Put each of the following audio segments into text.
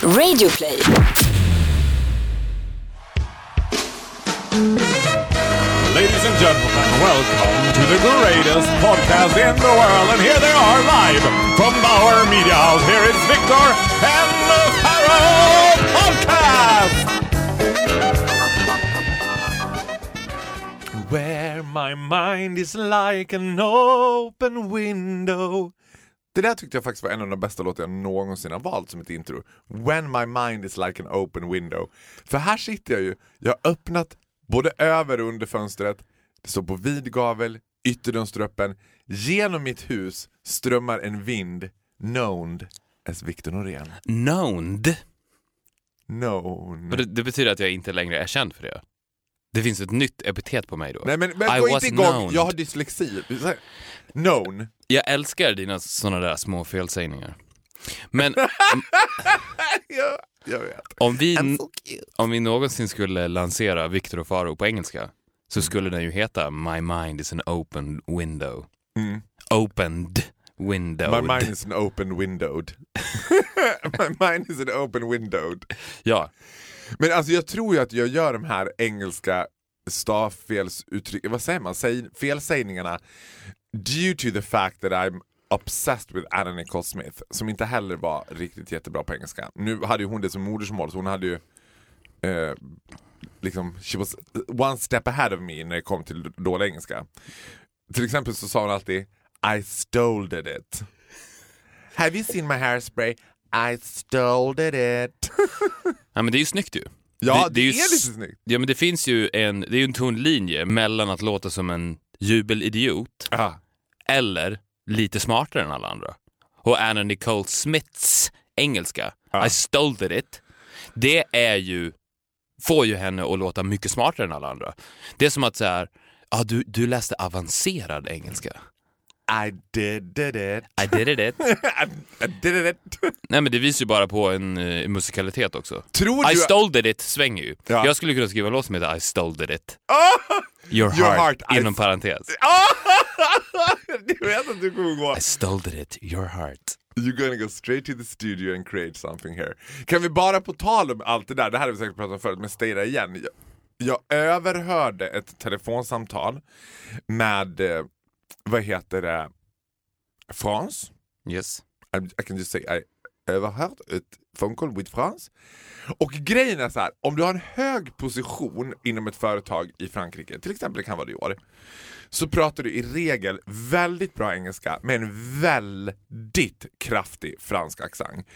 Radioplay. Ladies and gentlemen, welcome to the greatest podcast in the world. And here they are live from Bauer Media House. Here is Victor and the Pharaoh Podcast. Where my mind is like an open window. Det där tyckte jag faktiskt var en av de bästa låtar jag någonsin har valt som ett intro. When my mind is like an open window. För här sitter jag ju, jag har öppnat både över och under fönstret, det står på vid gavel, ytterdörren står öppen. Genom mitt hus strömmar en vind, known as Victor Norén. Knowned. Known. Det, det betyder att jag inte längre är känd för det. Det finns ett nytt epitet på mig då. Nej men, men I gå inte igång, known. jag har dyslexi. Known. Jag älskar dina sådana där små felsägningar. Men ja, jag vet. om vi, so om vi någonsin skulle lansera Victor och Faro på engelska så skulle den ju heta My mind is an open window. Mm. Opened window. My mind is an open windowed. My mind is an open windowed. Ja, Men alltså jag tror ju att jag gör de här engelska stavfelsuttryck, vad säger man, Säg, felsägningarna due to the fact that I'm obsessed with Anna Nicole Smith som inte heller var riktigt jättebra på engelska. Nu hade ju hon det som modersmål så hon hade ju eh, liksom, she was one step ahead of me när det kom till dålig engelska. Till exempel så sa hon alltid I stole it. Have you seen my hairspray? I stole it. ja men det är ju snyggt ju. Ja, det, ju är s- lite snyggt. Ja men det finns ju en, det är ju en tonlinje mellan att låta som en jubelidiot Ah. eller lite smartare än alla andra. Och Anna Nicole Smiths engelska, Ja. I stole it, det är ju, får ju henne att låta mycket smartare än alla andra. Det är som att så här, ja, du, du läste avancerad engelska. I did, did it. I did it. I, I did it. Nej men det visar ju bara på en eh, musikalitet också. Tror I du... stole it svänger ju. Ja. Jag skulle kunna skriva en låt som heter I stole it. Ah! Your, Your heart, heart, I- inom parentes. du vet att du kommer gå... I stole it, your heart. You're gonna go straight to the studio and create something here. Kan vi bara på tal om allt det där, det här har vi säkert pratat om förut, men säga det igen. Jag, jag överhörde ett telefonsamtal med, eh, vad heter det, Frans. Yes. I, I can just say I överhört ett phone call with France. Och grejen är så här, om du har en hög position inom ett företag i Frankrike, till exempel det kan vara Dior, så pratar du i regel väldigt bra engelska med en väldigt kraftig fransk accent.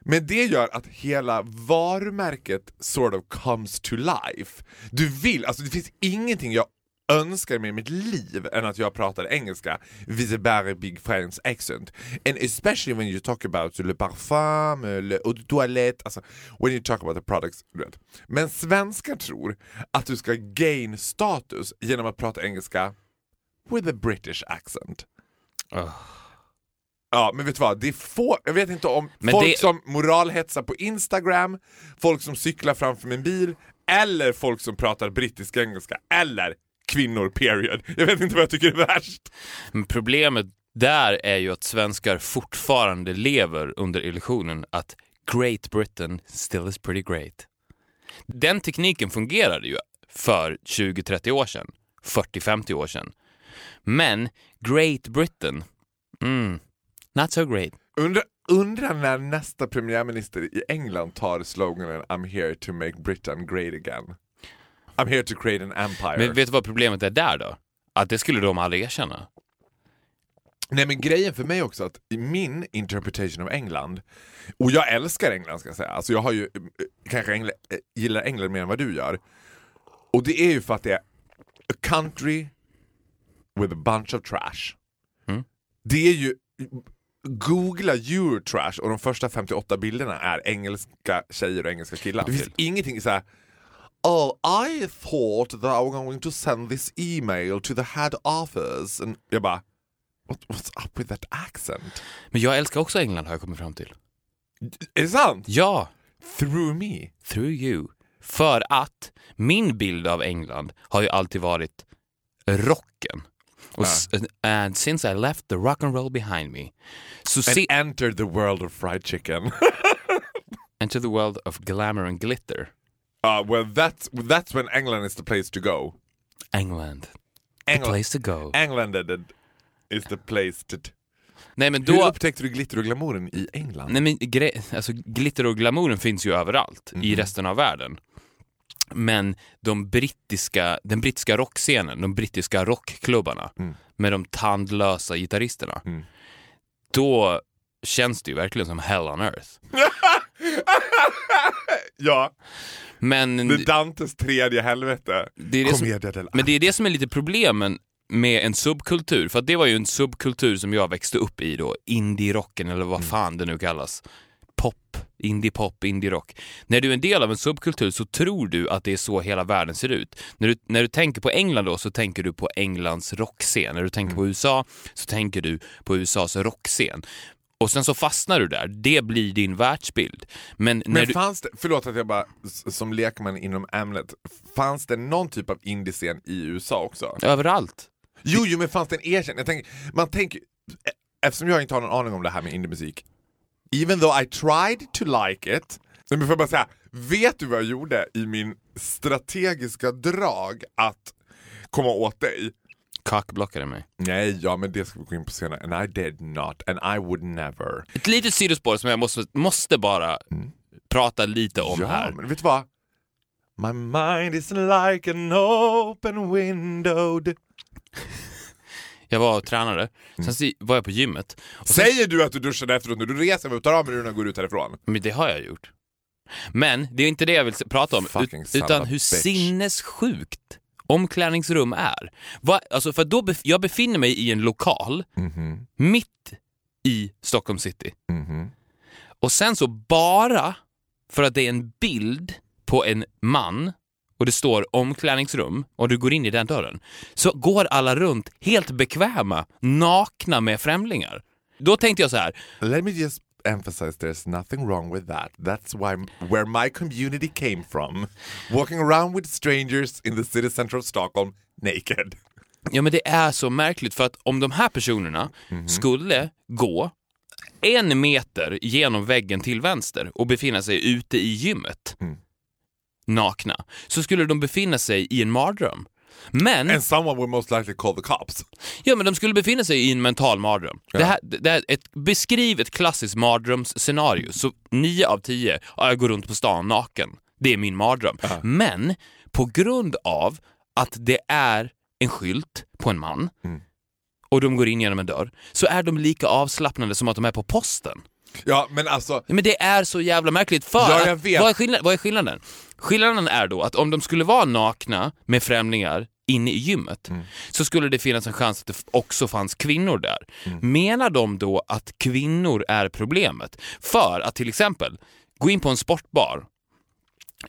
Men det gör att hela varumärket sort of comes to life. Du vill, alltså det finns ingenting jag önskar mig i mitt liv än att jag pratar engelska with a very big French accent. And especially when you talk about le parfum, le eau de toilette, alltså when you talk about the products. Du vet. Men svenskar tror att du ska gain status genom att prata engelska with a British accent. Oh. Ja, men vet du vad? Det är få, jag vet inte om Men folk det- som moralhetsar på Instagram, folk som cyklar framför min bil, eller folk som pratar brittisk engelska, eller kvinnor, period. Jag vet inte vad jag tycker är värst. Men problemet där är ju att svenskar fortfarande lever under illusionen att Great Britain still is pretty great. Den tekniken fungerade ju för 20-30 år sedan, 40-50 år sedan. Men Great Britain, mm, not so great. Undra, undra när nästa premiärminister i England tar sloganen I'm here to make Britain great again. I'm here to create an empire. Men vet du vad problemet är där då? Att det skulle de aldrig erkänna. Nej men grejen för mig också att i min interpretation av England, och jag älskar England ska jag säga, alltså jag har ju eh, kanske Engl eh, gillar England mer än vad du gör. Och det är ju för att det är a country with a bunch of trash. Mm. Det är ju, googla Eurotrash och de första 58 bilderna är engelska tjejer och engelska killar. Det finns ingenting så här. Oh, I thought that I was going to send this email to the head office. And jag bara, What, what's up with that accent? Men jag älskar också England har jag kommit fram till. Är det sant? Ja, Through me? through you. För att min bild av England har ju alltid varit rocken. Och s- and since I left the rock and roll behind me. Så And se, enter the world of fried chicken. Enter the world of glamour and glitter. Uh, well, that's, that's when England is the place to go. England. The England, place to go. England is the place to... Nej men Hur då... upptäckte du glitter och glamouren i England? Nej men gre- alltså, glitter och glamouren finns ju överallt i resten av världen. Men de brittiska, den brittiska rockscenen, de brittiska rockklubbarna Mm. med de tandlösa gitarristerna. Mm. Då känns det ju verkligen som hell on earth. ja, Men det är Dantes tredje helvete. det är det som, Men det är det som är lite problemen med en subkultur, för att det var ju en subkultur som jag växte upp i då, indie-rocken eller vad fan det nu kallas. Pop, indie-pop, indie-rock. När du är en del av en subkultur så tror du att det är så hela världen ser ut. När du, när du tänker på England då så tänker du på Englands rockscen. När du tänker på USA så tänker du på USAs rockscen. Och sen så fastnar du där, det blir din världsbild. Men, när Men du... fanns det, förlåt att jag bara, som lekman inom ämnet, fanns det någon typ av indiescen i USA också? Överallt. Jo, jo men fanns det en erkänd, jag tänker, man tänker, e- eftersom jag inte har någon aning om det här med indiemusik, even though I tried to like it, men får jag bara säga, vet du vad jag gjorde i min strategiska drag att komma åt dig? Cockblockade mig. Nej, ja men det ska vi gå in på senare. And I did not, and I would never. Ett litet sidospår som jag måste, måste bara prata lite om ja, här. men vet du vad? My mind is like an open window. Jag var och tränade, Mm. sen så var jag på gymmet. Och sen, Säger du att du duschade efteråt nu? Du reser och tar av mig och går ut härifrån. men det har jag gjort. Men det är inte det jag vill prata om, ut, utan hur bitch. sinnessjukt omklädningsrum är. Va, alltså för då bef- jag befinner mig i en lokal Mhm, mitt i Stockholm city. mhm. Och sen så bara för att det är en bild på en man och det står omklädningsrum och du går in i den dörren, så går alla runt helt bekväma, nakna med främlingar. Då tänkte jag så här, Let me just emphasize there's nothing wrong with that. That's why where my community came from. Walking around with strangers in the city center of Stockholm naked. ja men det är så märkligt för att om de här personerna skulle gå en meter genom väggen till vänster och befinna sig ute i gymmet Mm. nakna, så skulle de befinna sig i en mardröm. Men And someone would most likely call the cops. Ja, men de skulle befinna sig i en mental mardröm. Det här, det här, ett, beskriv ett klassiskt mardrömsscenario. Så nio av tio, ja, jag går runt på stan naken. Det är min mardröm. Men på grund av att det är en skylt på en man Mm. och de går in genom en dörr, så är de lika avslappnade som att de är på posten. Ja, men alltså, Ja, Men det är så jävla märkligt för Ja, jag att, vet. vad, är skillnaden, vad är skillnaden? Skillnaden är då att om de skulle vara nakna med främlingar inne i gymmet Mm. så skulle det finnas en chans att det också fanns kvinnor där. Mm. Menar de då att kvinnor är problemet? För att till exempel gå in på en sportbar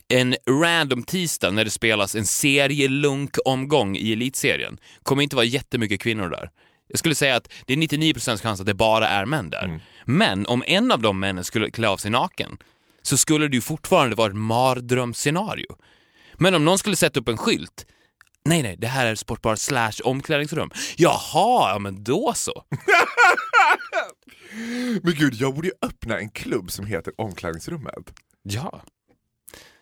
en random tisdag när det spelas en serielunk-omgång i elitserien kommer inte vara jättemycket kvinnor där. Jag skulle säga att det är 99% chans att det bara är män där. Men om en av de männen skulle klä av sig naken så skulle det ju fortfarande vara ett mardrömsscenario. Men om någon skulle sätta upp en skylt Nej, nej, det här är sportbar slash omklädningsrum. Jaha, ja men då så. men gud, jag borde ju öppna en klubb som heter Omklädningsrummet. Ja.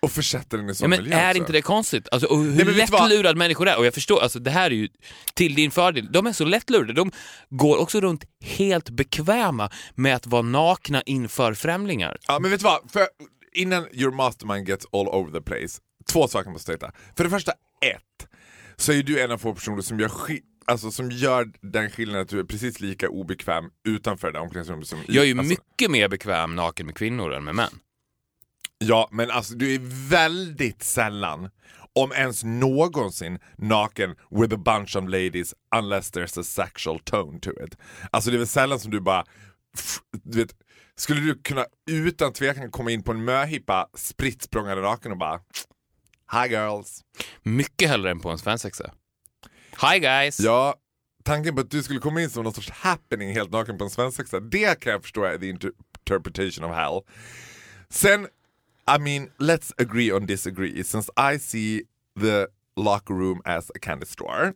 Och försätta den i Ja, sån men miljö är också. inte det konstigt? Alltså, och hur vad? lättlurad människor är. Och jag förstår, alltså, det här är ju till din fördel. De är så lättlurade. De går också runt helt bekväma med att vara nakna inför främlingar. Ja men vet du vad, för innan your mastermind gets all over the place, två saker måste jag säga. För det första, ett, så är du en av få personer som gör, alltså, som gör den skillnaden att du är precis lika obekväm utanför det omklädningsrummet som i. Jag är ju alltså, mycket mer bekväm naken med kvinnor än med män. Ja, men alltså du är väldigt sällan, om ens någonsin, naken with a bunch of ladies unless there's a sexual tone to it. Alltså det är väl sällan som du bara, du vet, skulle du kunna utan tvekan komma in på en möhippa spritt språngande naken och bara Hi girls. Mycket hellre än på en svensexa. Hi guys! Ja, tanken på att du skulle komma in som någon sorts happening helt naken på en svensexa, det kan jag förstå är the inter- interpretation of hell. Sen, i mean, let's agree on disagree since I see the locker room as a candy store.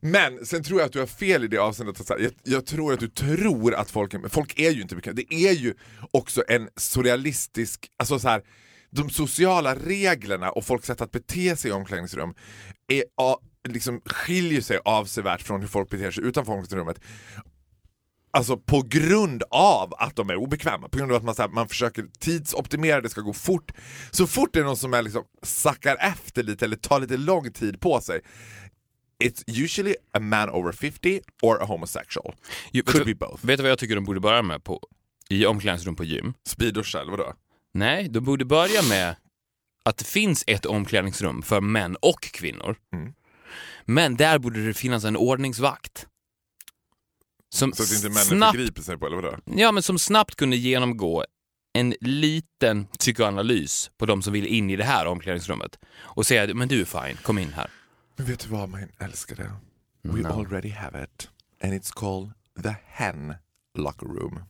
Men sen tror jag att du har fel i det avseendet. Att så här, jag, jag tror att du tror att folk är, folk är ju inte bekväma. Det är ju också en surrealistisk, alltså så här, de sociala reglerna och folks sätt att bete sig i omklädningsrum är, liksom, skiljer sig avsevärt från hur folk beter sig utanför omklädningsrummet. Alltså på grund av att de är obekväma, på grund av att man, så här, man försöker tidsoptimera, det ska gå fort. Så fort det är någon som är liksom, sackar efter lite eller tar lite lång tid på sig, it's usually a man over 50 or a homosexual. Jo, Could be both. Vet du vad jag tycker de borde börja med på, i omklädningsrum på gym? Speedosha eller vadå? Nej, de borde börja med att det finns ett omklädningsrum för män och kvinnor. Mm. Men där borde det finnas en ordningsvakt. Som Så att inte männen snabbt, sig på eller vadå? ja, men som snabbt kunde genomgå en liten psykoanalys på de som vill in i det här omklädningsrummet och säga men du är fine, kom in här. Men vet du vad min älskade? We No. already have it. And it's called the hen locker room.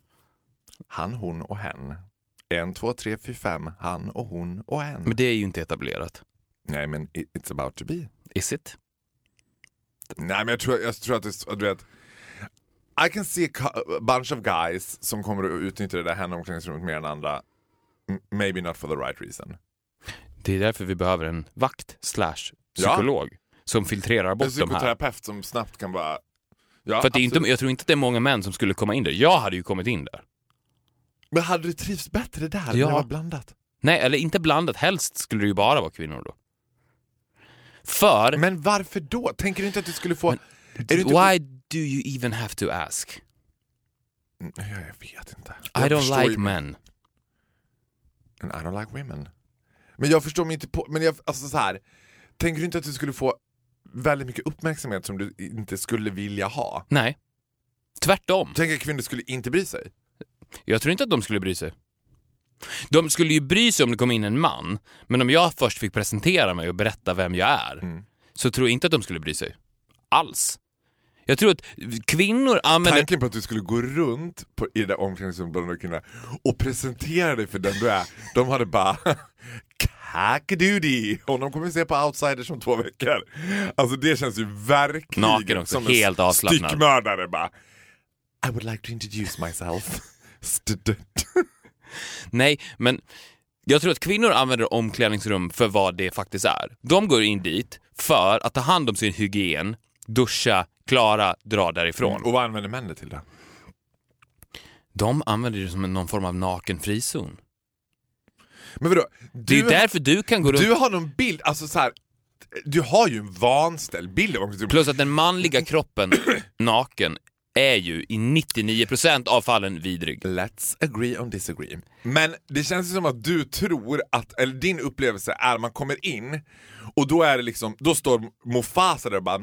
Han, hon och hen. En, två, tre, fyra, fem. Han och hon och en. Men det är ju inte etablerat. Nej men it- it's about to be. Is it? Nej men jag tror, jag tror att det är- du vet. I can see a bunch of guys som kommer att utnyttja det där hen-omklädningsrummet mer än andra. Maybe not for the right reason. Det är därför vi behöver en vakt slash Ja. psykolog som filtrerar En bort de här. psykoterapeut som snabbt kan bara... Ja, För det är inte, jag tror inte att det är många män som skulle komma in där. Jag hade ju kommit in där. Men hade du trivts bättre där? när Ja. det var blandat? Nej, eller inte blandat. Helst skulle det ju bara vara kvinnor då. För, Men varför då? Tänker du inte att du skulle få... Men- är du inte... why do you even have to ask? Mm, Ja, jag vet inte. I Jag don't förstår like ju- men. And I don't like women. Men jag förstår mig inte på... Men jag, alltså så här. Tänker du inte att du skulle få väldigt mycket uppmärksamhet som du inte skulle vilja ha? Nej. Tvärtom. Tänk att kvinnor skulle inte bry sig. Jag tror inte att de skulle bry sig. De skulle ju bry sig om det kom in en man, men om jag först fick presentera mig och berätta vem jag är, Mm. så tror jag inte att de skulle bry sig. Alls. Jag tror att kvinnor använder... Tanken på att du skulle gå runt på, i det där omklädningsrummet bland de kvinnorna och presentera dig för den du är. De hade bara Kakadoodie! Honom kommer vi se på Outsiders om två veckor. Alltså det känns ju verkligen Naken också, som helt en avslappnad. styckmördare bara. I would like to introduce myself. Nej, men jag tror att kvinnor använder omklädningsrum för vad det faktiskt är. De går in dit för att ta hand om sin hygien, duscha, klara, dra därifrån. Och vad använder män det till då? De använder det som någon form av naken frizon. Men vadå? Det är Du, därför du kan gå runt... du har någon bild, alltså så här. Du har ju en vanställd bild av. Plus att den manliga kroppen naken är ju i 99% av fallen vidrig. Let's agree on disagree. Men det känns ju som att du tror att, eller din upplevelse är att man kommer in och då är det liksom, då står Mufasa där och bara.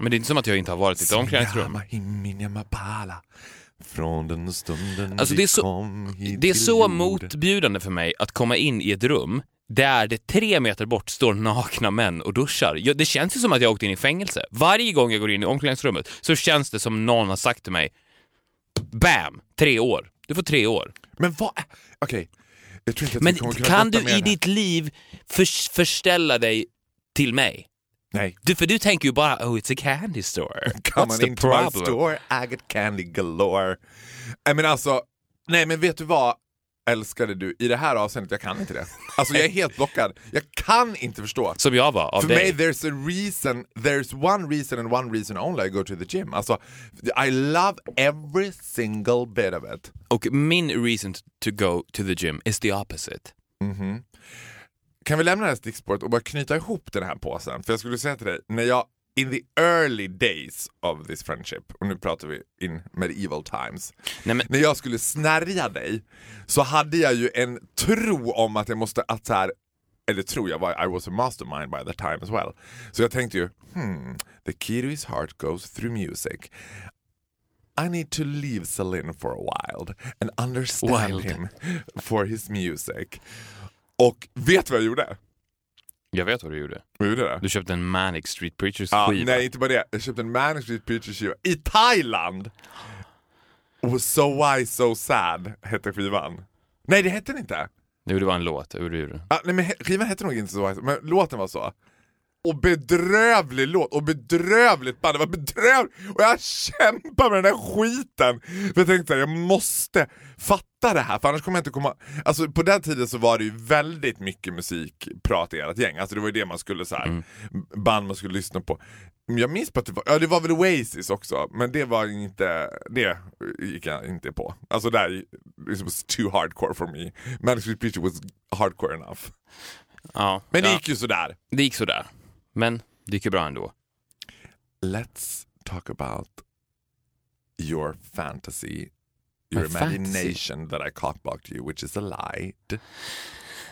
Men det är inte som att jag inte har varit i ett omklädningsrum. Från den stunden Alltså det är så- Det är så motbjudande för mig att komma in i ett rum där det tre meter bort står nakna män och duschar. Jag, det känns ju som att jag åkt in i fängelse. Varje gång jag går in i omklädningsrummet så känns det som någon har sagt till mig BAM! Tre år. Du får tre år. Men vad okej. Att Men kan du i ditt liv förs- förställa dig till mig? Nej. Du, för du tänker ju bara oh it's a candy store. Come What's the into my store, I got candy galore. Nej men alltså, nej men vet du vad älskade du i det här avseendet? Jag kan inte det. Alltså jag är helt blockad. Jag kan inte förstå. Som jag var av För dig. mig there's a reason, there's one reason and one reason only I go to the gym. Alltså, I love every single bit of it. Och min reason to go to the gym is the opposite. Mhm. Kan vi lämna det här stickspåret och bara knyta ihop den här påsen? För jag skulle säga till dig, när jag in the early days of this friendship, och nu pratar vi in medieval times, Nej, men, när jag skulle snärja dig så hade jag ju en tro om att jag måste, att så här, eller tro, jag var, I was a mastermind by that time as well. Så jag tänkte ju, hmm, the key to his heart goes through music. I need to leave Celine for a while and understand Wild. him for his music. Och vet du vad jag gjorde? Jag vet vad du gjorde. Vad gjorde jag? Du köpte en Manic Street Preachers Ja, skiva. nej, inte bara det. Jag köpte en Manic Street Preachers skiva i Thailand! Och So Why So Sad hette skivan. Nej, det hette den inte. Jo, det var en låt. Det gjorde. Ah, nej, men skivan hette nog inte Why, men låten var så. Och bedrövlig låt och bedrövligt band. Det var bedrövligt och jag kämpade med den där skiten. För jag tänkte att jag måste fatta det här för annars kommer jag inte komma... Alltså på den tiden så var det ju väldigt mycket musikprat i ert gäng. Alltså det var ju det man skulle så här, band man skulle lyssna på. Jag minns på att det var, ja det var väl Oasis också, men det var inte, det gick jag inte på. Alltså där, it was too hardcore for me. Manic Street Preacher was hardcore enough. Ja, Men det ja. gick ju sådär. det gick sådär. Men det gick ju bra ändå. Let's talk about your fantasy, your My fantasy? imagination that I cockblocked you, which is a lie.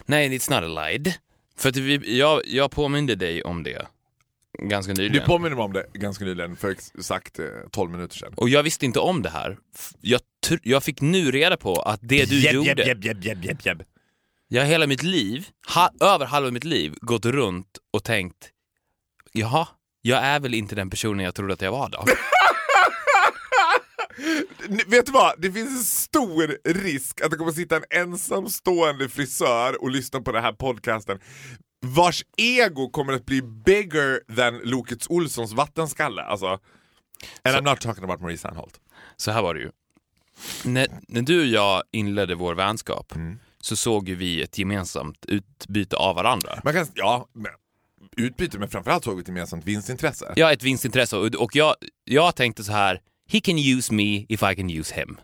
Nej, it's not a lie. För att vi, jag, jag påminde dig om det ganska Du nyligen. påminner mig om det ganska nyligen, för exakt eh, 12 minuter sedan. Och jag visste inte om det här. Jag, jag fick nu reda på att det du gjorde... jeb, jeb, jeb, jeb, jeb. Jag har hela mitt liv, ha, över halva mitt liv, gått runt och tänkt Jaha, jag är väl inte den personen jag trodde att jag var då? Vet du vad? Det finns en stor risk att det kommer sitta en ensamstående frisör och lyssna på den här podcasten vars ego kommer att bli bigger than Lokets Olssons vattenskalle. Alltså, and I'm not talking about Marie Serneholt. Så här var det ju. När, när du och jag inledde vår vänskap så såg vi ett gemensamt utbyte av varandra. Man kan, ja, utbyte, men framförallt såg vi ett gemensamt vinstintresse. Har ett vinstintresse och, och jag, jag tänkte så här, he can use me if I can use him.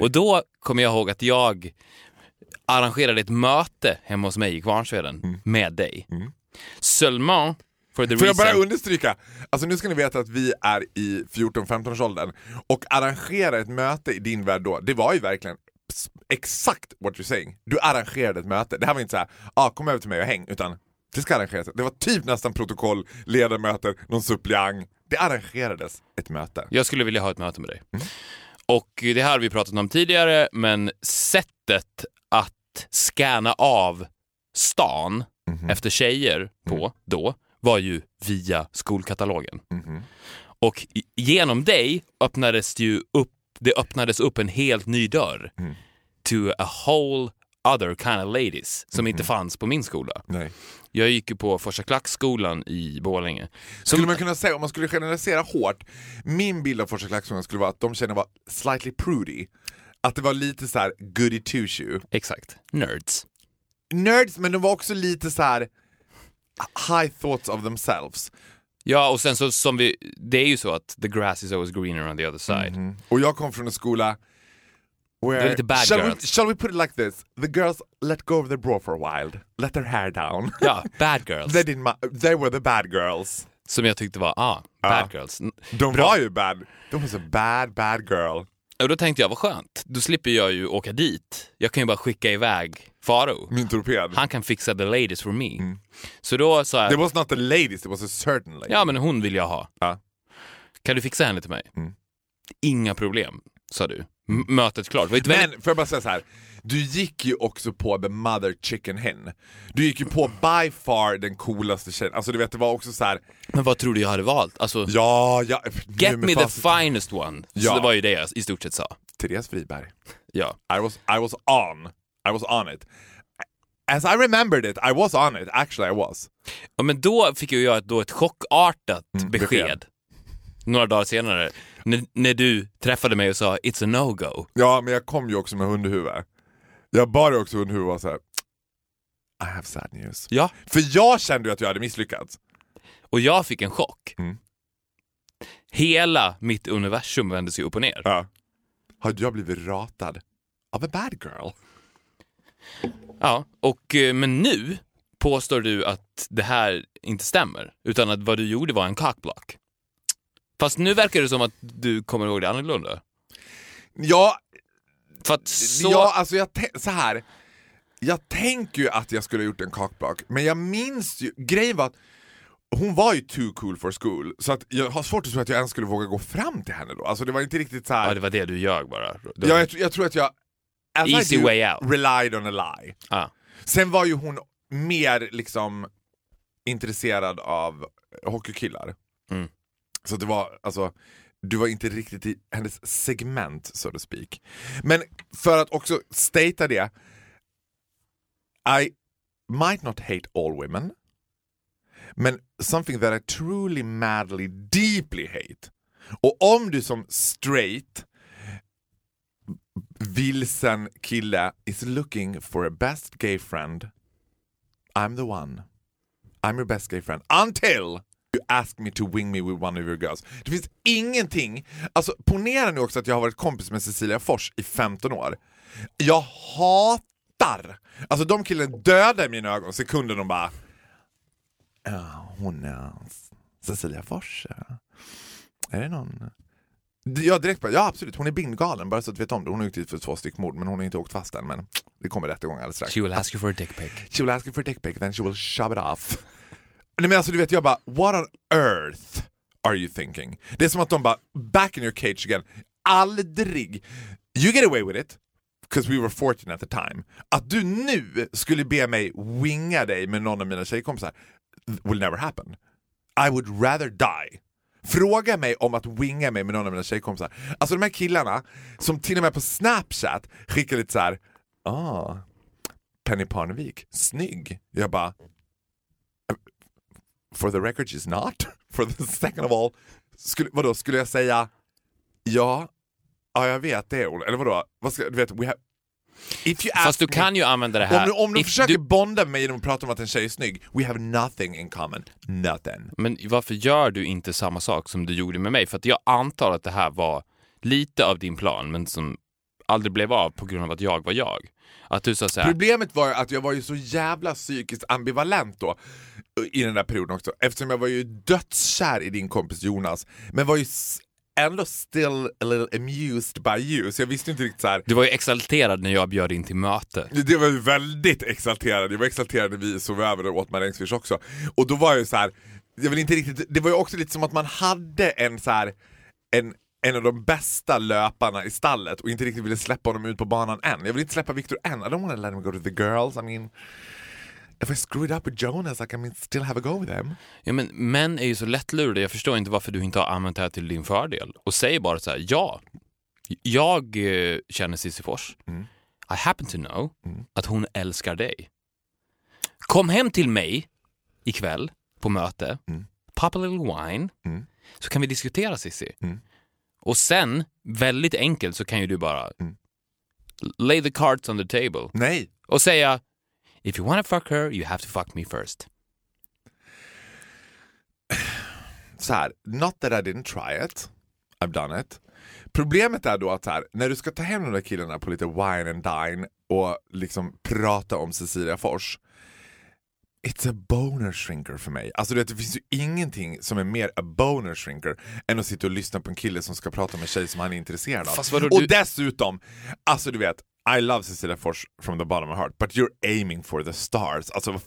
Och då kommer jag ihåg att jag arrangerade ett möte hemma hos mig i Kvarnsveden med dig. Seulement for the Får jag bara understryka, alltså nu ska ni veta att vi är i 14-15 års åldern och arrangera ett möte i din värld då, det var ju verkligen exakt what you're saying. Du arrangerade ett möte. Det här var inte så här, ah, kom över till mig och häng, utan det ska arrangeras. Det var typ nästan protokoll, ledamöter, någon suppleant. Det arrangerades ett möte. Jag skulle vilja ha ett möte med dig. Och det här har vi pratat om tidigare, men sättet att scanna av stan efter tjejer på då var ju via skolkatalogen. Och i- genom dig öppnades det ju upp, det öppnades upp en helt ny dörr to a whole other kind of ladies som inte fanns på min skola. Nej. Jag gick ju på Forsa Klackskolan i Borlänge. Skulle man kunna säga, om man skulle generalisera hårt, min bild av Forsa Klackskolan skulle vara att de tjejerna var slightly prudy. Att det var lite så här goody two shoe. Exakt. Nerds. Nerds, men de var också lite så här high thoughts of themselves. Ja, och sen så som vi, det är ju så att the grass is always greener on the other side. Och jag kom från en skola where... Lite bad shall, we, girls. shall we put it like this? The girls let go of their bra for a while. Let their hair down. Ja, bad girls. they, didn't they were the bad girls. Som jag tyckte var, ah, bad Ja. girls. De Bra. var ju bad. De was a bad, bad girl. Och då tänkte jag, vad skönt. Då slipper jag ju åka dit. Jag kan ju bara skicka iväg Faro. Min torped. Han kan fixa the ladies for me. Så då sa jag, It was not the ladies, it was a certain lady. ja men hon vill jag ha. Ja. Kan du fixa henne till mig? Mm. Inga problem, sa du. Mötet klart. Väldigt- Men får jag bara säga så här. Du gick ju också på the mother chicken hen. Du gick ju på by far den coolaste tjejen. Alltså du vet det var också så här. men vad tror du jag hade valt? Alltså, ja, ja. get me the finest one. Ja. Så det var ju det jag i stort sett sa. Therese Friberg. Ja. I was, I was on. I was on it. As I remembered it, I was on it. Actually I was. Ja, men då fick ju jag ett, då ett chockartat Mm, besked. besked. Några dagar senare, när, när du träffade mig och sa “It's a no-go”. Ja, men jag kom ju också med hundhuvud. Jag bar ju också hundhuvud och var så här. I have sad news. Ja, För jag kände ju att jag hade misslyckats. och jag fick en chock. Mm. Hela mitt universum vände sig upp och ner. Ja. Har jag blivit ratad av a bad girl? Ja, och, eh, men nu påstår du att det här inte stämmer, utan att vad du gjorde var en cockblock. Fast nu verkar det som att du kommer ihåg det annorlunda. Ja, För att så... ja alltså jag så här. Jag tänker ju att jag skulle ha gjort en cockblock, men jag minns ju, grejen var att hon var ju too cool for school, så att jag har svårt att tro att jag ens skulle våga gå fram till henne då. Alltså det var inte riktigt så här. Ja, det var det du ljög bara. Du- Ja, jag, jag tror att jag... Easy way out. Relied on a lie. Ja. Sen var ju hon mer liksom intresserad av hockeykillar. Mm. Så det var, alltså, du var inte riktigt i hennes segment, so to speak. Men för att också statea det, I might not hate all women, Men something that I truly, madly, deeply hate. Och om du som straight vilsen kille is looking for a best gay friend, I'm the one. I'm your best gay friend. Until you ask me to wing me with one of your girls. Det finns ingenting, alltså ponera nu också att jag har varit kompis med Cecilia Fors i 15 år. Jag hatar, alltså de killarna dödar i mina ögon sekunden de bara Ja, hon är Cecilia Fors. Är det någon? Ja, direkt bara, ja absolut, hon är bindgalen bara så att du vet om det. Hon åkt dit för två stycken mord men hon har inte åkt fast än. Men det kommer rättegång alldeles strax. She will ask you for a dick pic. She will ask you for a dick pic, then she will shove it off. Nej men alltså du vet, jag bara, what on earth are you thinking? Det är som att de bara, back in your cage again. Aldrig, you get away with it, because we were fortunate at the time. Att du nu skulle be mig winga dig med någon av mina tjejkompisar will never happen. I would rather die. Fråga mig om att winga mig med någon av mina tjejkompisar. Alltså de här killarna som till och med på Snapchat skickar lite så här. ah, Penny Parnevik, snygg. Jag bara, for the record she's not. For the second of all, skulle, vadå, skulle jag säga ja, ja jag vet det hon. Eller vadå, vad ska, du vet, we have, If you Fast du me- kan ju använda det här... om, du- om If försöker du, bonda med mig genom att prata om att en tjej är snygg, we have nothing in common. Nothing. Men varför gör du inte samma sak som du gjorde med mig? För att jag antar att det här var lite av din plan, men som aldrig blev av på grund av att jag var jag. Att du sa såhär, Problemet var att jag var ju så jävla psykiskt ambivalent då i den där perioden också eftersom jag var ju dödskär i din kompis Jonas men var ju ändå still a little amused by you så jag visste inte riktigt så här. du var ju exalterad när jag bjöd in till möte. Det var ju väldigt exalterad, jag var exalterad när vi sov över och åt marängsviss också. Och då var jag ju så här, jag vill inte riktigt, det var ju också lite som att man hade en så här, en, en av de bästa löparna i stallet och inte riktigt ville släppa honom ut på banan än. Jag vill inte släppa Victor än, I don't wanna let him go to the girls, I mean If I screw it up with Jonas I can still have a go with them. Ja, men män är ju så lättlurade, jag förstår inte varför du inte har använt det här till din fördel. Och säg bara så här: ja, jag eh, känner Cissi Fors. Mm. I happen to know Mm. att hon älskar dig. Kom hem till mig ikväll på möte, Mm. pop a little wine, Mm. så kan vi diskutera Cissi. Mm. Och sen, väldigt enkelt, så kan ju du bara Mm. lay the cards on the table Nej! och säga If you wanna fuck her, you have to fuck me first. så här, not that I didn't try it, I've done it. Problemet är då att här, när du ska ta hem de där killarna på lite wine and dine och liksom prata om Cecilia Fors, It's a boner shrinker för mig. Alltså det finns ju ingenting som är mer a boner shrinker än att sitta och lyssna på en kille som ska prata med en tjej som han är intresserad av. Fast vadå, och du- dessutom, alltså du vet, I love Cecilia Fors from the bottom of my heart, but you're aiming for the stars. Alltså vad-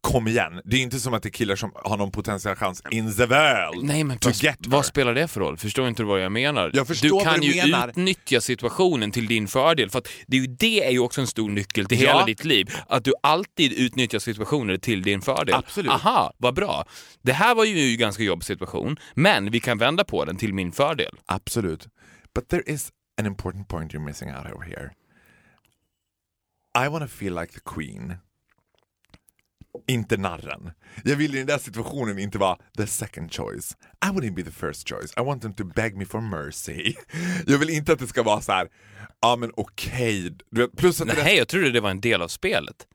kom igen, det är inte som att det är killar som har någon potentiell chans in the world Nej men her. vad spelar det för roll? Förstår inte du vad jag menar? Jag du vad kan du ju menar. utnyttja situationen till din fördel. För att det är ju det är ju också en stor nyckel till Ja. hela ditt liv. Att du alltid utnyttjar situationer till din fördel. Absolut. Aha, vad bra. Det här var ju en ganska jobbig situation, men vi kan vända på den till min fördel. Absolut. But there is an important point you're missing out over here. I wanna feel like the queen. Inte narren. Jag vill i den där situationen inte vara the second choice. I wouldn't be the first choice. I want them to beg me for mercy. Jag vill inte att det ska vara så här. ja men okej. Okay. Plus att det jag trodde det var en del av spelet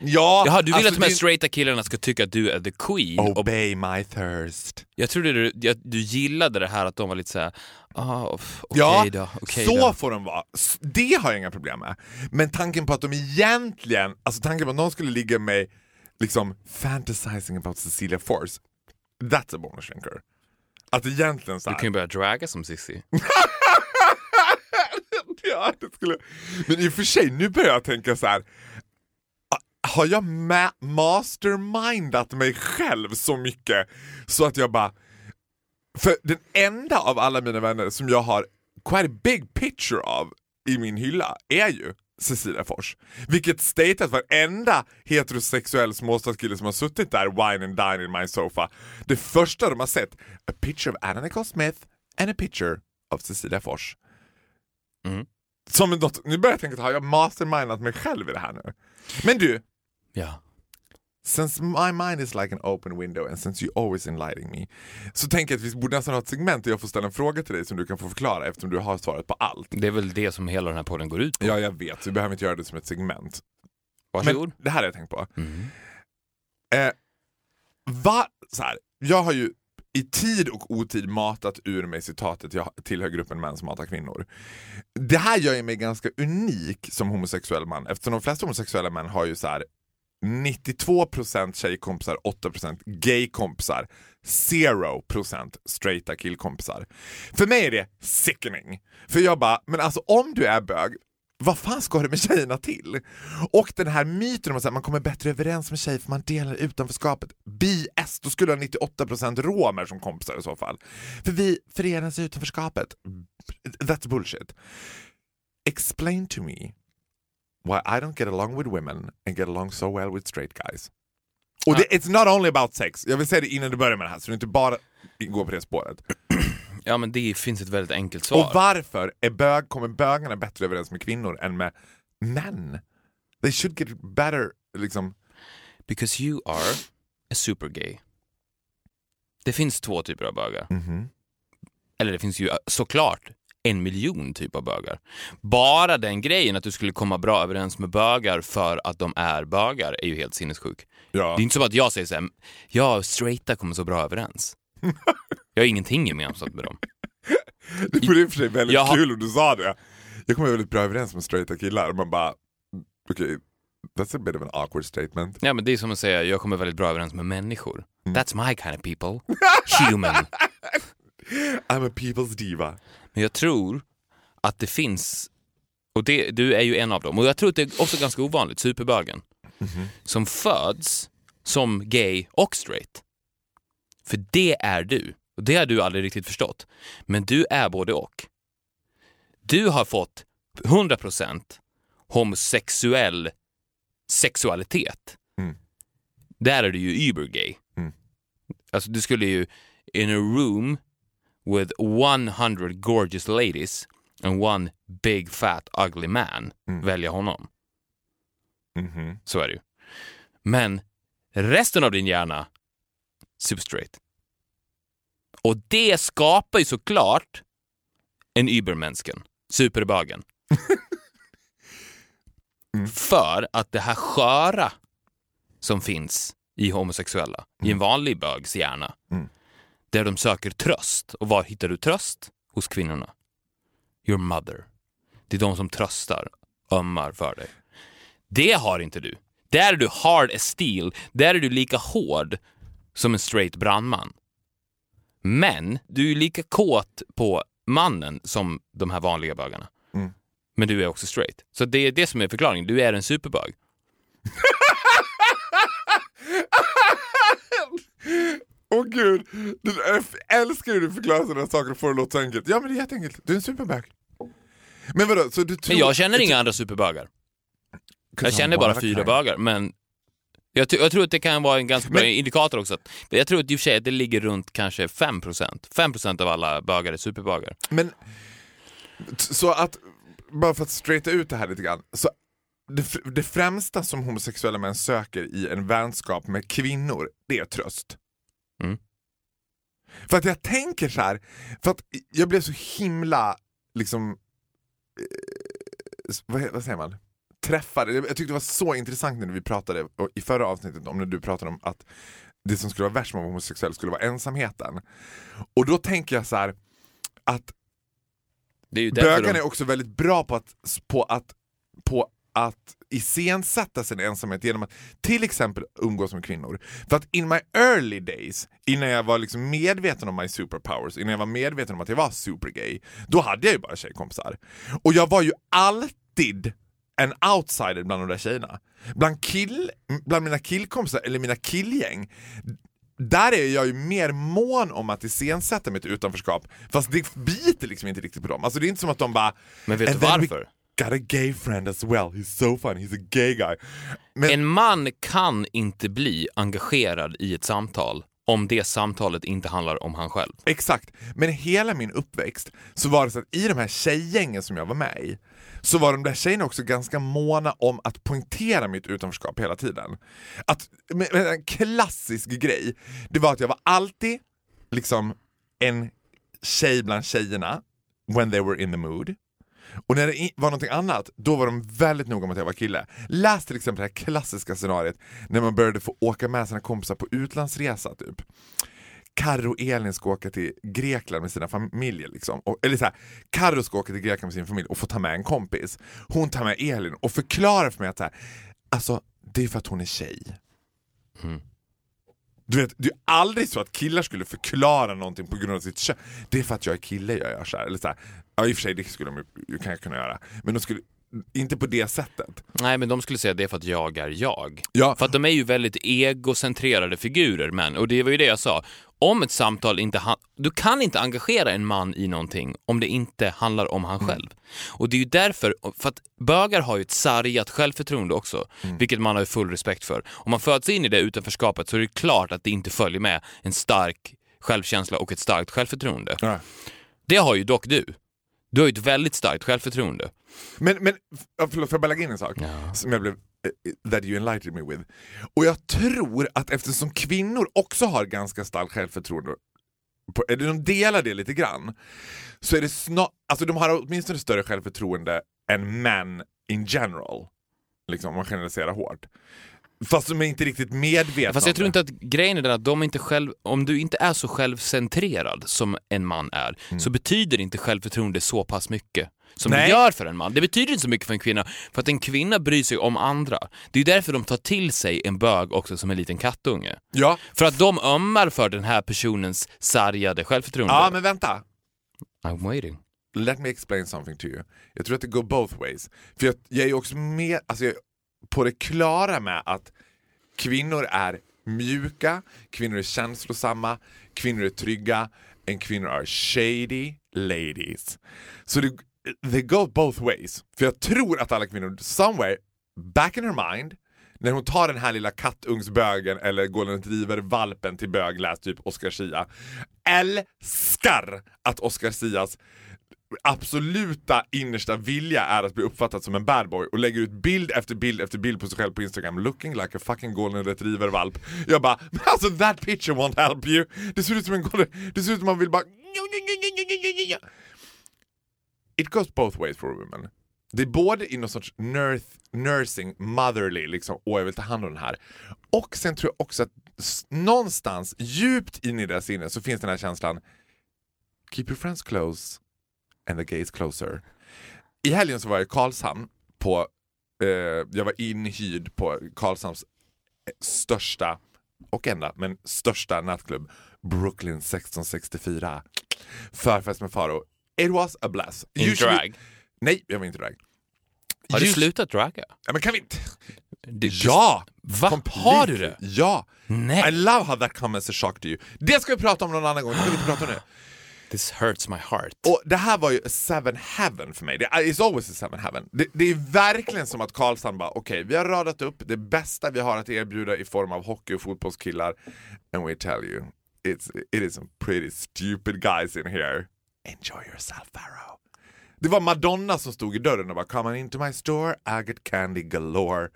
ja, Jaha, du vill alltså att de här det- straighta killarna ska tycka att du är the queen. Och Obey my thirst. jag trodde du, jag, du gillade det här att de var lite såhär, ah, okej Ja, då, okej så då. får de vara. Det har jag inga problem med. Men tanken på att de egentligen, alltså tanken på att någon skulle ligga med liksom fantasizing about Cecilia Force, that's a bonus shrinker. Att egentligen så Du kan ju börja draga som Cissi. ja, det skulle... Men i och för sig, nu börjar jag tänka så här. Har jag ma- mastermindat mig själv så mycket så att jag bara... För den enda av alla mina vänner som jag har quite a big picture av i min hylla är ju Cecilia Fors. Vilket statat varenda heterosexuell småstadskille som har suttit där wine and dine in my sofa. Det första de har sett, a picture of Anna Nicole Smith and a picture of Cecilia Fors. Mm. Som något, nu börjar jag tänka, har jag mastermindat mig själv i det här nu? Men du, Ja. Since my mind is like an open window and since you always enlightening me. Så tänker jag att vi borde nästan ha ett segment där jag får ställa en fråga till dig som du kan få förklara eftersom du har svaret på allt. Det är väl det som hela den här podden går ut på. Ja, jag vet. Vi behöver inte göra det som ett segment. Varsågod. Men det här har jag tänkt på. Mm. Eh, va, så här, jag har ju i tid och otid matat ur mig citatet jag tillhör gruppen män som hatar kvinnor. Det här gör ju mig ganska unik som homosexuell man eftersom de flesta homosexuella män har ju så här 92% tjejkompisar, 8% gaykompisar, 0% straighta killkompisar. För mig är det sickening. För jag bara, men alltså om du är bög, vad fan ska du med tjejerna till? Och den här myten om att man kommer bättre överens med tjejer för man delar utanförskapet. BS, då skulle du ha 98% romer som kompisar i så fall. För vi förenas i utanförskapet. That's bullshit. Explain to me why I don't get along with women and get along so well with straight guys. Och det, it's not only about sex, jag vill säga det innan du börjar med det här så du inte bara går på det spåret. Ja, men det finns ett väldigt enkelt svar. Och varför är bög, kommer bögarna bättre överens med kvinnor än med män? They should get better, liksom. Because you are a super gay. Det finns två typer av bögar. Mhm. Eller det finns ju såklart en miljon typer av bögar. Bara den grejen att du skulle komma bra överens med bögar för att de är bögar är ju helt sinnessjuk. Ja. Det är inte som att jag säger såhär, och straighta kommer så bra överens. jag har ingenting gemensamt med dem. Det vore i och för sig väldigt Jag kul om du sa det. Jag kommer väldigt bra överens med straighta killar. Man bara, okej, that's a bit of an awkward statement. Ja, men det är som att säga, jag kommer väldigt bra överens med människor. That's my kind of people. Human. I'm a people's diva. Men jag tror att det finns, och det, du är ju en av dem, och jag tror att det är också ganska ovanligt, superbögen, som föds som gay och straight. För det är du. Och det har du aldrig riktigt förstått. Men du är både och. Du har fått 100% homosexuell sexualitet. Mm. Där är du ju übergay. Mm. Alltså du skulle ju in a room with 100 gorgeous ladies and one big fat ugly man Mm. välja honom. Mhm. Så är det ju. Men resten av din hjärna, straight. Och det skapar ju såklart en übermänniskan, superbögen. Mm. För att det här sköra som finns i homosexuella, i en vanlig bögs hjärna, Mm. där de söker tröst. Och var hittar du tröst? Hos kvinnorna. Your mother. Det är de som tröstar, ömmar för dig. Det har inte du. Där är du hard as steel. Där är du lika hård som en straight brandman. Men du är lika kåt på mannen som de här vanliga bögarna. Mm. Men du är också straight. Så det är det som är förklaringen. Du är en superbög. Åh gud, Du- jag älskar hur du förklarar sådana saker och får det låta så enkelt. Ja men det är jätteenkelt, du är en superbög. Men vadå, så du tror... Men jag känner inga andra superbögar. Jag känner bara fyra bögar, men jag, jag tror att det kan vara en ganska bra Men- indikator också. Jag tror att i och för sig att det ligger runt kanske 5%. 5% av alla bögar är superbögar. Men, så att, bara för att straighta ut det här lite grann. Så det, det främsta som homosexuella män söker i en vänskap med kvinnor, det är tröst. Mm. För att jag tänker så här, för att jag blev så himla, liksom, eh, vad, vad säger man? Träffade. Jag tyckte det var så intressant när vi pratade i förra avsnittet om när du pratade om att det som skulle vara värst med homosexuell skulle vara ensamheten. Och då tänker jag så här att Det är Bögarna de, är också väldigt bra på att, på att, på att iscensätta sin ensamhet genom att till exempel umgås med kvinnor. För att in my early days, innan jag var liksom medveten om my superpowers, innan jag var medveten om att jag var supergay, då hade jag ju bara tjejkompisar. Och jag var ju alltid en outsider bland de där tjejerna. Bland, kill, bland mina killkompisar, eller mina killgäng, där är jag ju mer mån om att iscensätta mitt utanförskap, fast det biter liksom inte riktigt på dem. Alltså det är inte som att de bara Men vet du "And then we varför? Got a gay friend as well, he's so fun, he's a gay guy. Men, En man kan inte bli engagerad i ett samtal om det samtalet inte handlar om han själv. Exakt. Men hela min uppväxt så var det så att i de här tjejgängen som jag var med i så var de där tjejerna också ganska måna om att poängtera mitt utanförskap hela tiden. Att, men, men en klassisk grej, det var att jag var alltid liksom en tjej bland tjejerna when they were in the mood. Och när det var någonting annat, då var de väldigt noga med att jag var kille. Läs till exempel det här klassiska scenariet när man började få åka med sina kompisar på utlandsresa typ. Karro och Elin ska åka till Grekland med sina familjer. Liksom. Och, eller så här, Karro ska åka till Grekland med sin familj och få ta med en kompis. Hon tar med Elin och förklarar för mig att så här, alltså, det är för att hon är tjej. Mm. Du vet, det är aldrig så att killar skulle förklara någonting på grund av sitt kön. Det är för att jag är kille jag gör så här. Eller så här. Ja i och för sig det skulle de ju kan jag kunna göra. Men de skulle, inte på det sättet. Nej, men de skulle säga det är för att jag är jag. Ja, För att de är ju väldigt egocentrerade figurer, män. Och det var ju det jag sa. Om ett samtal inte han... Du kan inte engagera en man i någonting om det inte handlar om han själv. Och det är ju därför, för att bögar har ju ett sargat självförtroende också, vilket man har ju full respekt för. Om man föds in i det utanförskapet så är det klart att det inte följer med en stark självkänsla och ett starkt självförtroende. Ja. Det har ju dock du. Du har ju ett väldigt starkt självförtroende. Men, men förlåt, får jag bara lägga in en sak? Ja. Som jag blev, eh, that you enlightened me with. Och jag tror att eftersom kvinnor också har ganska starkt självförtroende, på, eller de delar det lite grann, så är det snart, alltså de har åtminstone större självförtroende än män in general. Liksom om man generaliserar hårt. Fast de är inte riktigt medvetna Fast jag tror inte att grejen är den att de inte själv, om du inte är så självcentrerad som en man är, så betyder inte självförtroende så pass mycket som Nej. det gör för en man. Det betyder inte så mycket för en kvinna, för att en kvinna bryr sig om andra. Det är därför de tar till sig en bög också som en liten kattunge. Ja, För att de ömmar för den här personens sargade självförtroende. ja men vänta. I'm waiting. Let me explain something to you. Jag tror att det går both ways. För jag, jag är ju också med, alltså jag är på det klara med att kvinnor är mjuka, kvinnor är känslosamma, kvinnor är trygga, and kvinnor är shady ladies. Så det they go both ways. För jag tror att alla kvinnor, somewhere, back in her mind, när hon tar den här lilla kattungsbögen eller golden driver valpen till bög, läs typ Oscar Sia, älskar att Oscar Sias absoluta innersta vilja är att bli uppfattad som en bad boy och lägger ut bild efter bild efter bild på sig själv på Instagram looking like a fucking golden retriever valp. Jag bara, "Men alltså that picture won't help you. Det ser ut som en golden, det ser ut som man vill bara It goes both ways for women. Det är både i någon sorts nurse, nursing, motherly, liksom, åh jag vill ta hand om den här. Och sen tror jag också att någonstans djupt in i deras sinne så finns den här känslan Keep your friends close and the gays closer. I helgen så var jag i Karlshamn på, eh, jag var inhyrd på Karlshamns största, och enda, men största nattklubb, Brooklyn 1664. Förfest med Faro. It was a blast. In Usually- drag. Nej, jag var inte drag. Har du Us- slutat draga? Ja, men kan vi inte? Du- Ja! Va? Har du det? Ja! I Nej. love how that comes as a shock to you. Det ska vi prata om någon annan gång, det ska vi inte prata om nu. This hurts my heart. Och det här var ju a seven heaven för mig. Det it's always a seven heaven. Det, det är verkligen som att Karlshamn bara, okej, vi har radat upp det bästa vi har att erbjuda i form av hockey och fotbollskillar. And we tell you, it's, it is some pretty stupid guys in here. Enjoy yourself, Pharaoh. Det var Madonna som stod i dörren och bara “Come on into my store, I get candy galore”.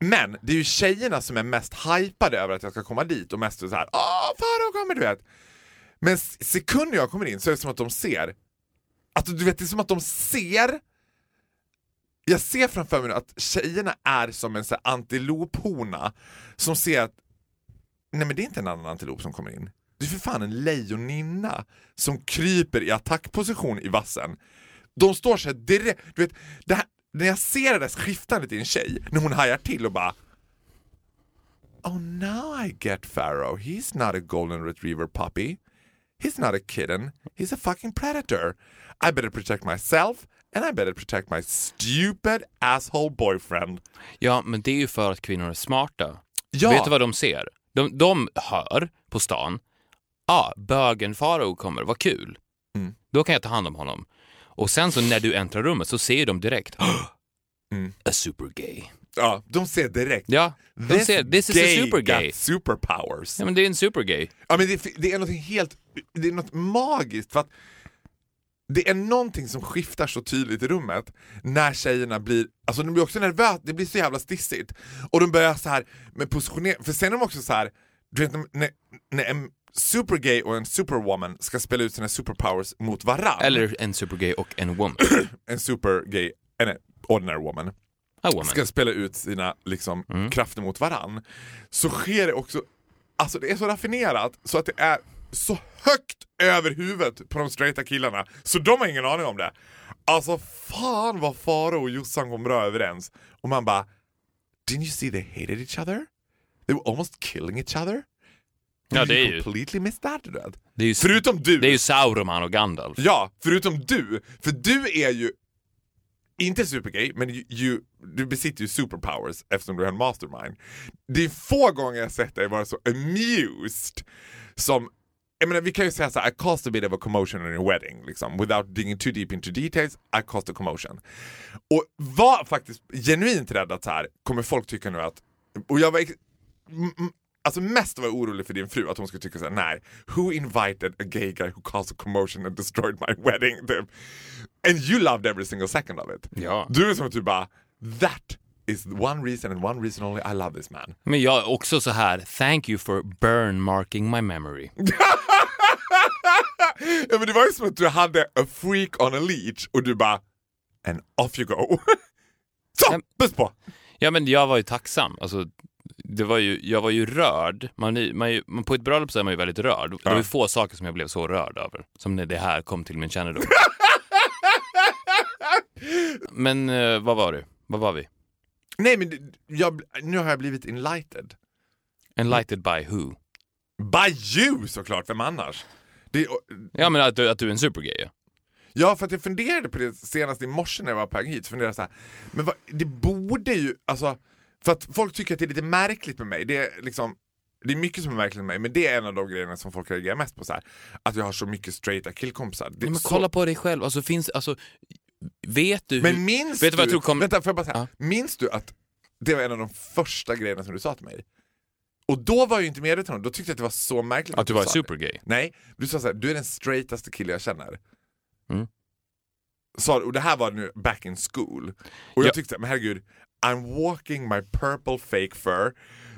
Men det är ju tjejerna som är mest hypade över att jag ska komma dit och mest så här “Åh, Farao kommer”, du vet. Men sekunden jag kommer in så är det som att de ser, att du vet det är som att de ser jag ser framför mig nu att tjejerna är som en så antilophona som ser att nej men det är inte en annan antilop som kommer in. Det är för fan en lejoninna som kryper i attackposition i vassen. De står såhär direkt, du vet, det här, när jag ser det där skiftandet i en tjej, när hon hajar till och bara Oh now I get Pharaoh, he's not a golden retriever puppy. He's not a kitten, he's a fucking predator. I better protect myself and I better protect my stupid asshole boyfriend. Ja, men det är ju för att kvinnor är smarta. Ja. Vet du vad de ser? De, de hör på stan, ja, ah, bögen Farao kommer, vad kul. Mm. Då kan jag ta hand om honom. Och sen så när du äntrar rummet så ser de direkt, Mm. a super gay. Ja, de ser direkt. Ja, de ser this is a super gay. superpowers. Ja, men det är en supergay. Ja, men det, det är något helt, det är något magiskt för att det är någonting som skiftar så tydligt i rummet när tjejerna blir, alltså de blir också nervösa, det blir så jävla stissigt. Och de börjar så här med positionering, för sen är de också så här, du vet när, när en supergay och en superwoman ska spela ut sina superpowers mot varann. Eller en supergay och en woman. en supergay, en ordinary woman. Ska spela ut sina liksom, krafter mot varann så sker det också, alltså det är så raffinerat så att det är så högt över huvudet på de straighta killarna så de har ingen aning om det. Alltså fan vad Faro och Jossan kom bra överens. Och man bara, didn't you see they hated each other? They were almost killing each other? Ja, det är ju, completely missed that. du vet. det är ju, Förutom du. det är ju Sauroman och Gandalf. Ja, förutom du. För du är ju inte supergay, men ju, ju, du besitter ju superpowers eftersom du är en mastermind. Det är få gånger jag sett dig vara så amused som jag menar, vi kan ju säga så här, I caused a bit of a commotion in your wedding, liksom. without digging too deep into details, I caused a commotion. Och var faktiskt genuint rädd att så här, kommer folk tycka nu att, och jag var Alltså mest var jag orolig för din fru, att hon skulle tycka såhär, nej, who invited a gay guy who caused a commotion and destroyed my wedding? Typ. And you loved every single second of it. Ja. Du är som att du bara, that is one reason and one reason only I love this man. Men jag är också så här, thank you for burn marking my memory. ja, men det var ju som att du hade a freak on a leech och du bara, and off you go. Så, Ja. puss på! Ja men jag var ju tacksam. Alltså, det var ju, jag var ju rörd. Man, man, man, på ett bröllop så är man ju väldigt rörd. Det var ju få saker som jag blev så rörd över. Som när det här kom till min kännedom. men eh, vad var det? Vad var vi? Nej men det- jag, nu har jag blivit enlightened. Enlighted by who? By you såklart, vem annars? Det, Ja men att du, att du är en supergay ja. Ja, för att jag funderade på det senast i morse när jag var på väg hit. Så funderade jag så här, men vad, det borde ju, alltså, för att folk tycker att det är lite märkligt med mig. Det är liksom, det är mycket som är märkligt med mig, men det är en av de grejerna som folk reagerar mest på. Så här, att jag har så mycket straighta killkompisar. Det är men så- kolla på dig själv. Alltså finns, alltså, vet du hur... men minns vet du vad jag tror kom- vänta, får jag bara säga, Ja. minns du att det var en av de första grejerna som du sa till mig? Och då var jag ju inte medveten om det, då tyckte jag att det var så märkligt Att du var sa det. supergay? Nej, du sa såhär, du är den straightaste kille jag känner. Mm. Sa, och det här var nu back in school. Och jag Ja. tyckte, men herregud, I'm walking my purple fake fur.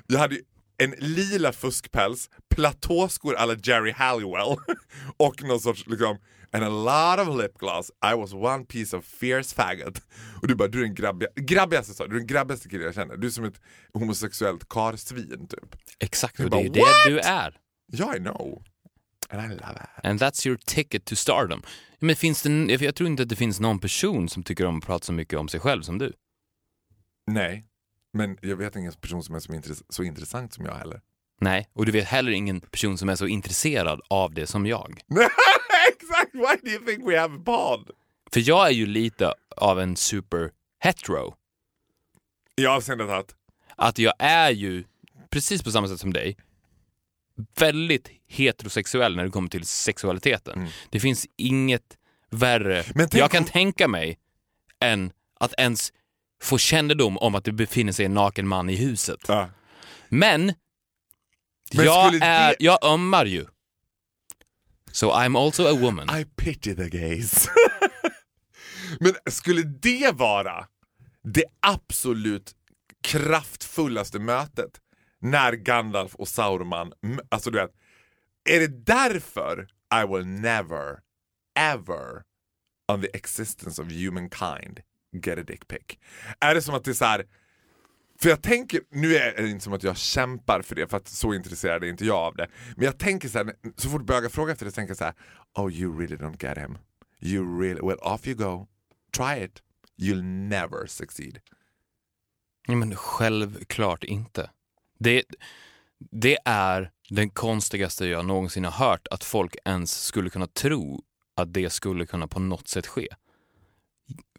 Jag hade en lila fuskpäls, platåskor alla Jerry Halliwell och någon sorts liksom, and a lot of lip gloss. I was one piece of fierce faggot. Och du bara, du är den grabbiga, grabbigaste sa du, är den grabbigaste killen jag känner. Du är som ett homosexuellt karsvin typ. Exakt, och det är ju det du är. Ja, I know. And I love it. And that's your ticket to stardom. Men finns det, jag jag tror inte att det finns någon person som tycker om att prata så mycket om sig själv som du. Nej, men jag vet ingen person som är så, intress- så intressant som jag heller. Nej, och du vet heller ingen person som är så intresserad av det som jag. Exakt, why do you think we have a pod? För jag är ju lite av en super hetero. I avseendet att, Att jag är ju, precis på samma sätt som dig, väldigt heterosexuell när det kommer till sexualiteten. Det finns inget värre jag kan om- tänka mig än att ens få kännedom om att det befinner sig en naken man i huset. ja. Men, Men jag, skulle är, det- jag ömmar ju. So I'm also a woman. I pity the gays. men skulle det vara det absolut kraftfullaste mötet när Gandalf och Sauron, alltså du vet, är det därför I will never, ever on the existence of humankind get a dick pic? Är det som att det är så här, för jag tänker, nu är det inte som att jag kämpar för det för att så intresserad är inte jag av det. Men jag tänker så här, så fort bögar frågar efter det så tänker jag så här, oh you really don't get him. You really, well off you go. Try it. You'll never succeed. Ja, men självklart inte. Det, det är den konstigaste jag någonsin har hört att folk ens skulle kunna tro att det skulle kunna på något sätt ske.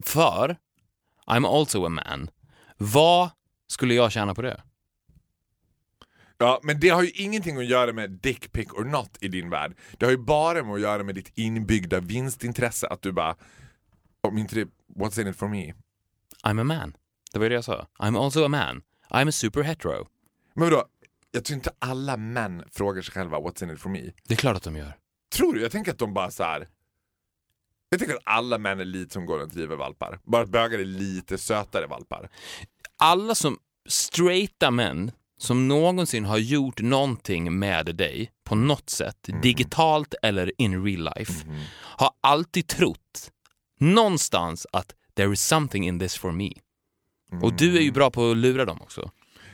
För, I'm also a man. Vad skulle jag tjäna på det? Ja, men det har ju ingenting att göra med dick pic or not i din värld. Det har ju bara med att göra med ditt inbyggda vinstintresse. Att du bara, om inte det, what's in it for me? I'm a man. Det var ju det jag sa. I'm also a man. I'm a super hetero. Men vadå? Jag tror inte alla män frågar sig själva what's in it for me. Det är klart att de gör. Tror du? Jag tänker att de bara så här. Jag tänker att alla män är lite som går och driver valpar. Bara att bögar är lite sötare valpar. Alla som straighta män som någonsin har gjort någonting med dig på något sätt, digitalt eller in real life, har alltid trott någonstans att there is something in this for me. Och du är ju bra på att lura dem också.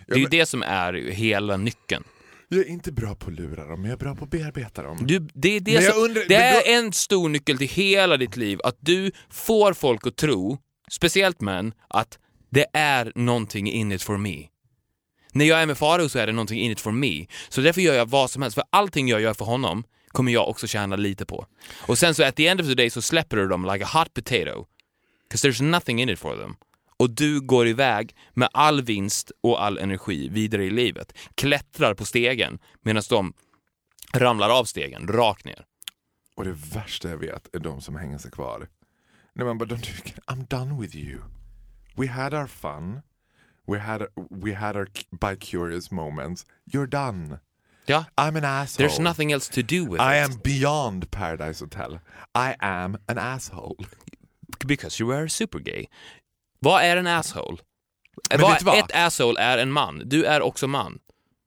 Det är ju men- det som är hela nyckeln. Jag är inte bra på att lura dem, men jag är bra på att bearbeta dem. Du, det är, det som, undrar- det men då- är en stor nyckel till hela ditt liv, att du får folk att tro, speciellt män, att det är någonting in it for me. När jag är med Farao så är det någonting in it for me. Så därför gör jag vad som helst, för allting jag gör för honom kommer jag också tjäna lite på. Och sen så at the end of the day så släpper du dem like a hot potato. 'Cause there's nothing in it for them. Och du går iväg med all vinst och all energi vidare i livet. Klättrar på stegen medan de ramlar av stegen, rakt ner. Och det värsta jag vet är de som hänger sig kvar. När man bara, I'm done with you. We had our fun. We had, we had our by curious moments. You're done. Ja, I'm an asshole. there's nothing else to do with I it. am beyond Paradise Hotel. I am an asshole. Because you are super gay. Vad är en asshole? Men vad, vad? Ett asshole är en man. Du är också man.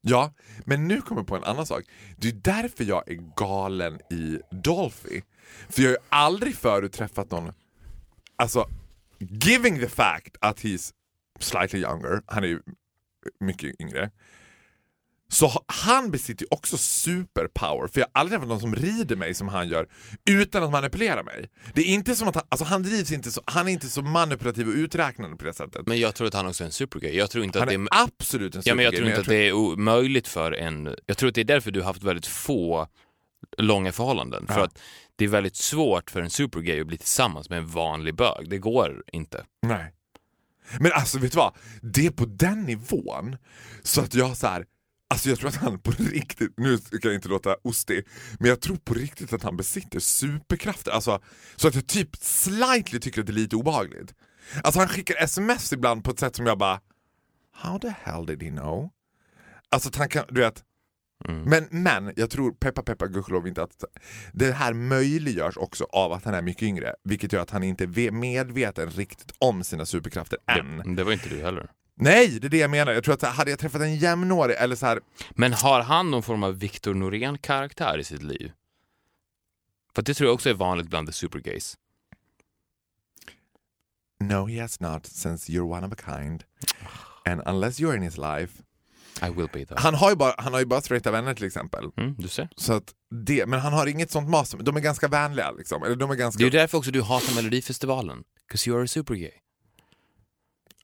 Ja, men nu kommer jag på en annan sak. Det är därför jag är galen i Dolphy. För jag har ju aldrig förut träffat någon, alltså giving the fact att he's slightly younger, han är ju mycket yngre, så ha- han besitter ju också superpower, för jag har aldrig träffat någon som rider mig som han gör utan att manipulera mig. Det är inte som att han, alltså han drivs inte så, han är inte så manipulativ och uträknande på det sättet. Men jag tror att han också är en super gay. Jag tror inte Han att det är är... absolut en Ja, men jag supergay, tror inte att det är omöjligt för en... Jag tror att det är därför du har haft väldigt få långa förhållanden. För Ja. att det är väldigt svårt för en supergay att bli tillsammans med en vanlig bög. Det går inte. Nej. Men alltså vet du vad? Det är på den nivån så att jag så här. Alltså jag tror att han på riktigt, nu ska jag inte låta ostig, men jag tror på riktigt att han besitter superkrafter. Alltså, så att jag typ slightly tycker att det är lite obehagligt. Alltså han skickar sms ibland på ett sätt som jag bara How the hell did he know? Alltså att han kan, du vet men, men jag tror, peppa peppa gudskelov inte att det här möjliggörs också av att han är mycket yngre, vilket gör att han inte är ve- medveten riktigt om sina superkrafter än. Det, det var inte du heller. Nej, det är det jag menar. Jag tror att hade jag träffat en jämnårig eller så här, Men har han någon form av Victor Norén-karaktär i sitt liv? För det tror jag också är vanligt bland the supergays. No he has not since you're one of a kind. And unless you're in his life. I will be. Han har ju bara, han har ju bara straighta vänner till exempel. Mm, du ser. Så att det, men han har inget sånt mas. De är ganska vänliga liksom. Eller de är ganska... Det är ju därför också du hatar Melodifestivalen. 'Cause you are a supergay.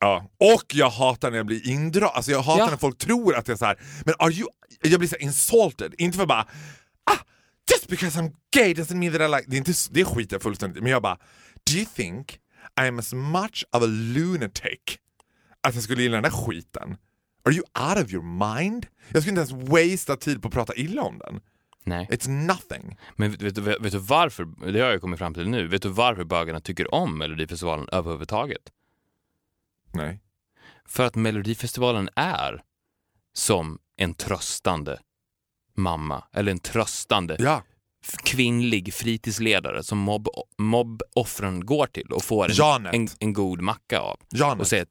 Ja. Och jag hatar när jag blir indragen. Alltså jag hatar Ja. när folk tror att jag är så här. men are you... Jag blir så insulted. Inte för bara, ah, just because I'm gay doesn't mean that I like... Det, är inte, det skiter jag fullständigt. Men jag bara, do you think I am as much of a lunatic att jag skulle gilla den där skiten? Are you out of your mind? Jag skulle inte ens wastea tid på att prata illa om den. Nej. It's nothing. Men vet, vet, du- vet du varför, det har jag kommit fram till nu, vet du varför bögarna tycker om Melodifestivalen överhuvudtaget? Nej. För att Melodifestivalen är som en tröstande mamma, eller en tröstande Ja. kvinnlig fritidsledare som mobb, mobboffren går till och får en, en, en god macka av. Janet. Och säger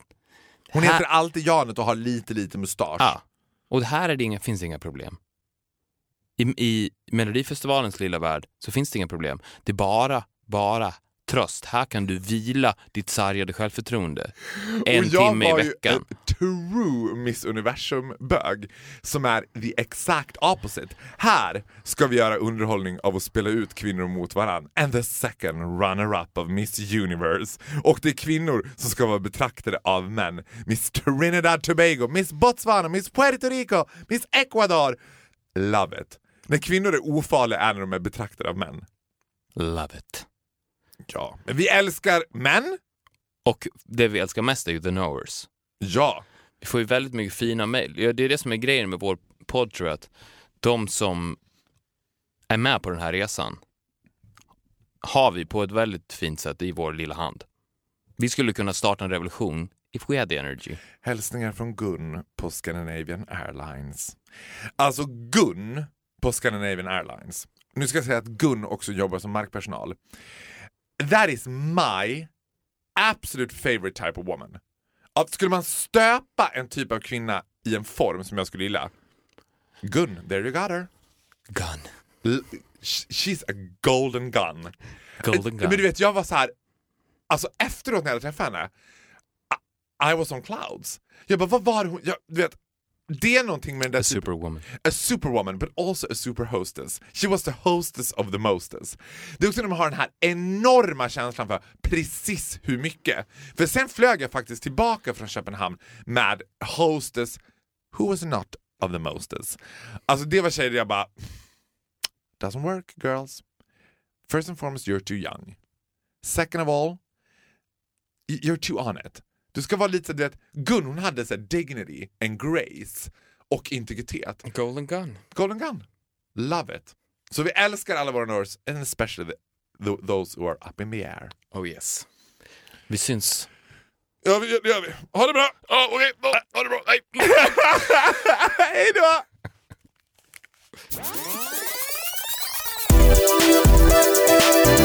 Hon här- heter alltid Janet och har lite lite mustasch. Ja, och här är det inga, finns inga problem. I, I Melodifestivalens lilla värld så finns det inga problem. Det är bara, bara tröst. Här kan du vila ditt sargade självförtroende en och jag timme i var veckan. ju en true Miss Universum-bög som är the exact opposite. Här ska vi göra underhållning av att spela ut kvinnor mot varann. And the second runner-up of Miss Universe. Och det är kvinnor som ska vara betraktade av män. Miss Trinidad Tobago, Miss Botswana, Miss Puerto Rico, Miss Ecuador. Love it. När kvinnor är ofarliga är när de är betraktade av män. Love it. Ja. Vi älskar män. Och det vi älskar mest är ju the knowers. Ja. Vi får ju väldigt mycket fina mejl. Ja, det är det som är grejen med vår podd tror jag, att de som är med på den här resan har vi på ett väldigt fint sätt i vår lilla hand. Vi skulle kunna starta en revolution if we had the energy. Hälsningar från Gun på Scandinavian Airlines. Alltså Gun på Scandinavian Airlines. Nu ska jag säga att Gun också jobbar som markpersonal. That is my absolute favorite type of woman. Att skulle man stöpa en typ av kvinna i en form som jag skulle gilla. Gun, there you got her. Gun. L- sh- She's a golden gun. Golden gun. Men du vet, jag var så här. alltså efteråt när jag träffat henne, I, I was on clouds. Jag bara, vad var hon? Jag, du vet, det är någonting med den där A typen- superwoman. a superwoman but also a super hostess. She was the hostess of the mostess. Det är också när man har den här enorma känslan för precis hur mycket. För sen flög jag faktiskt tillbaka från Köpenhamn med hostess who was not of the mostess. Alltså det var tjejer jag bara doesn't work girls. First and foremost you're too young. Second of all you're too on it. Du ska vara lite, du vet, Gun hon hade så här dignity and grace och integritet. Golden gun. Golden Gun. Love it. Så vi älskar alla våra Norse, and especially the, th those who are up in the air. Oh yes. Vi syns. Ja, vi- det gör vi. Ha det bra! Ja, okej. Ha det bra. Hej. Hej då! Ett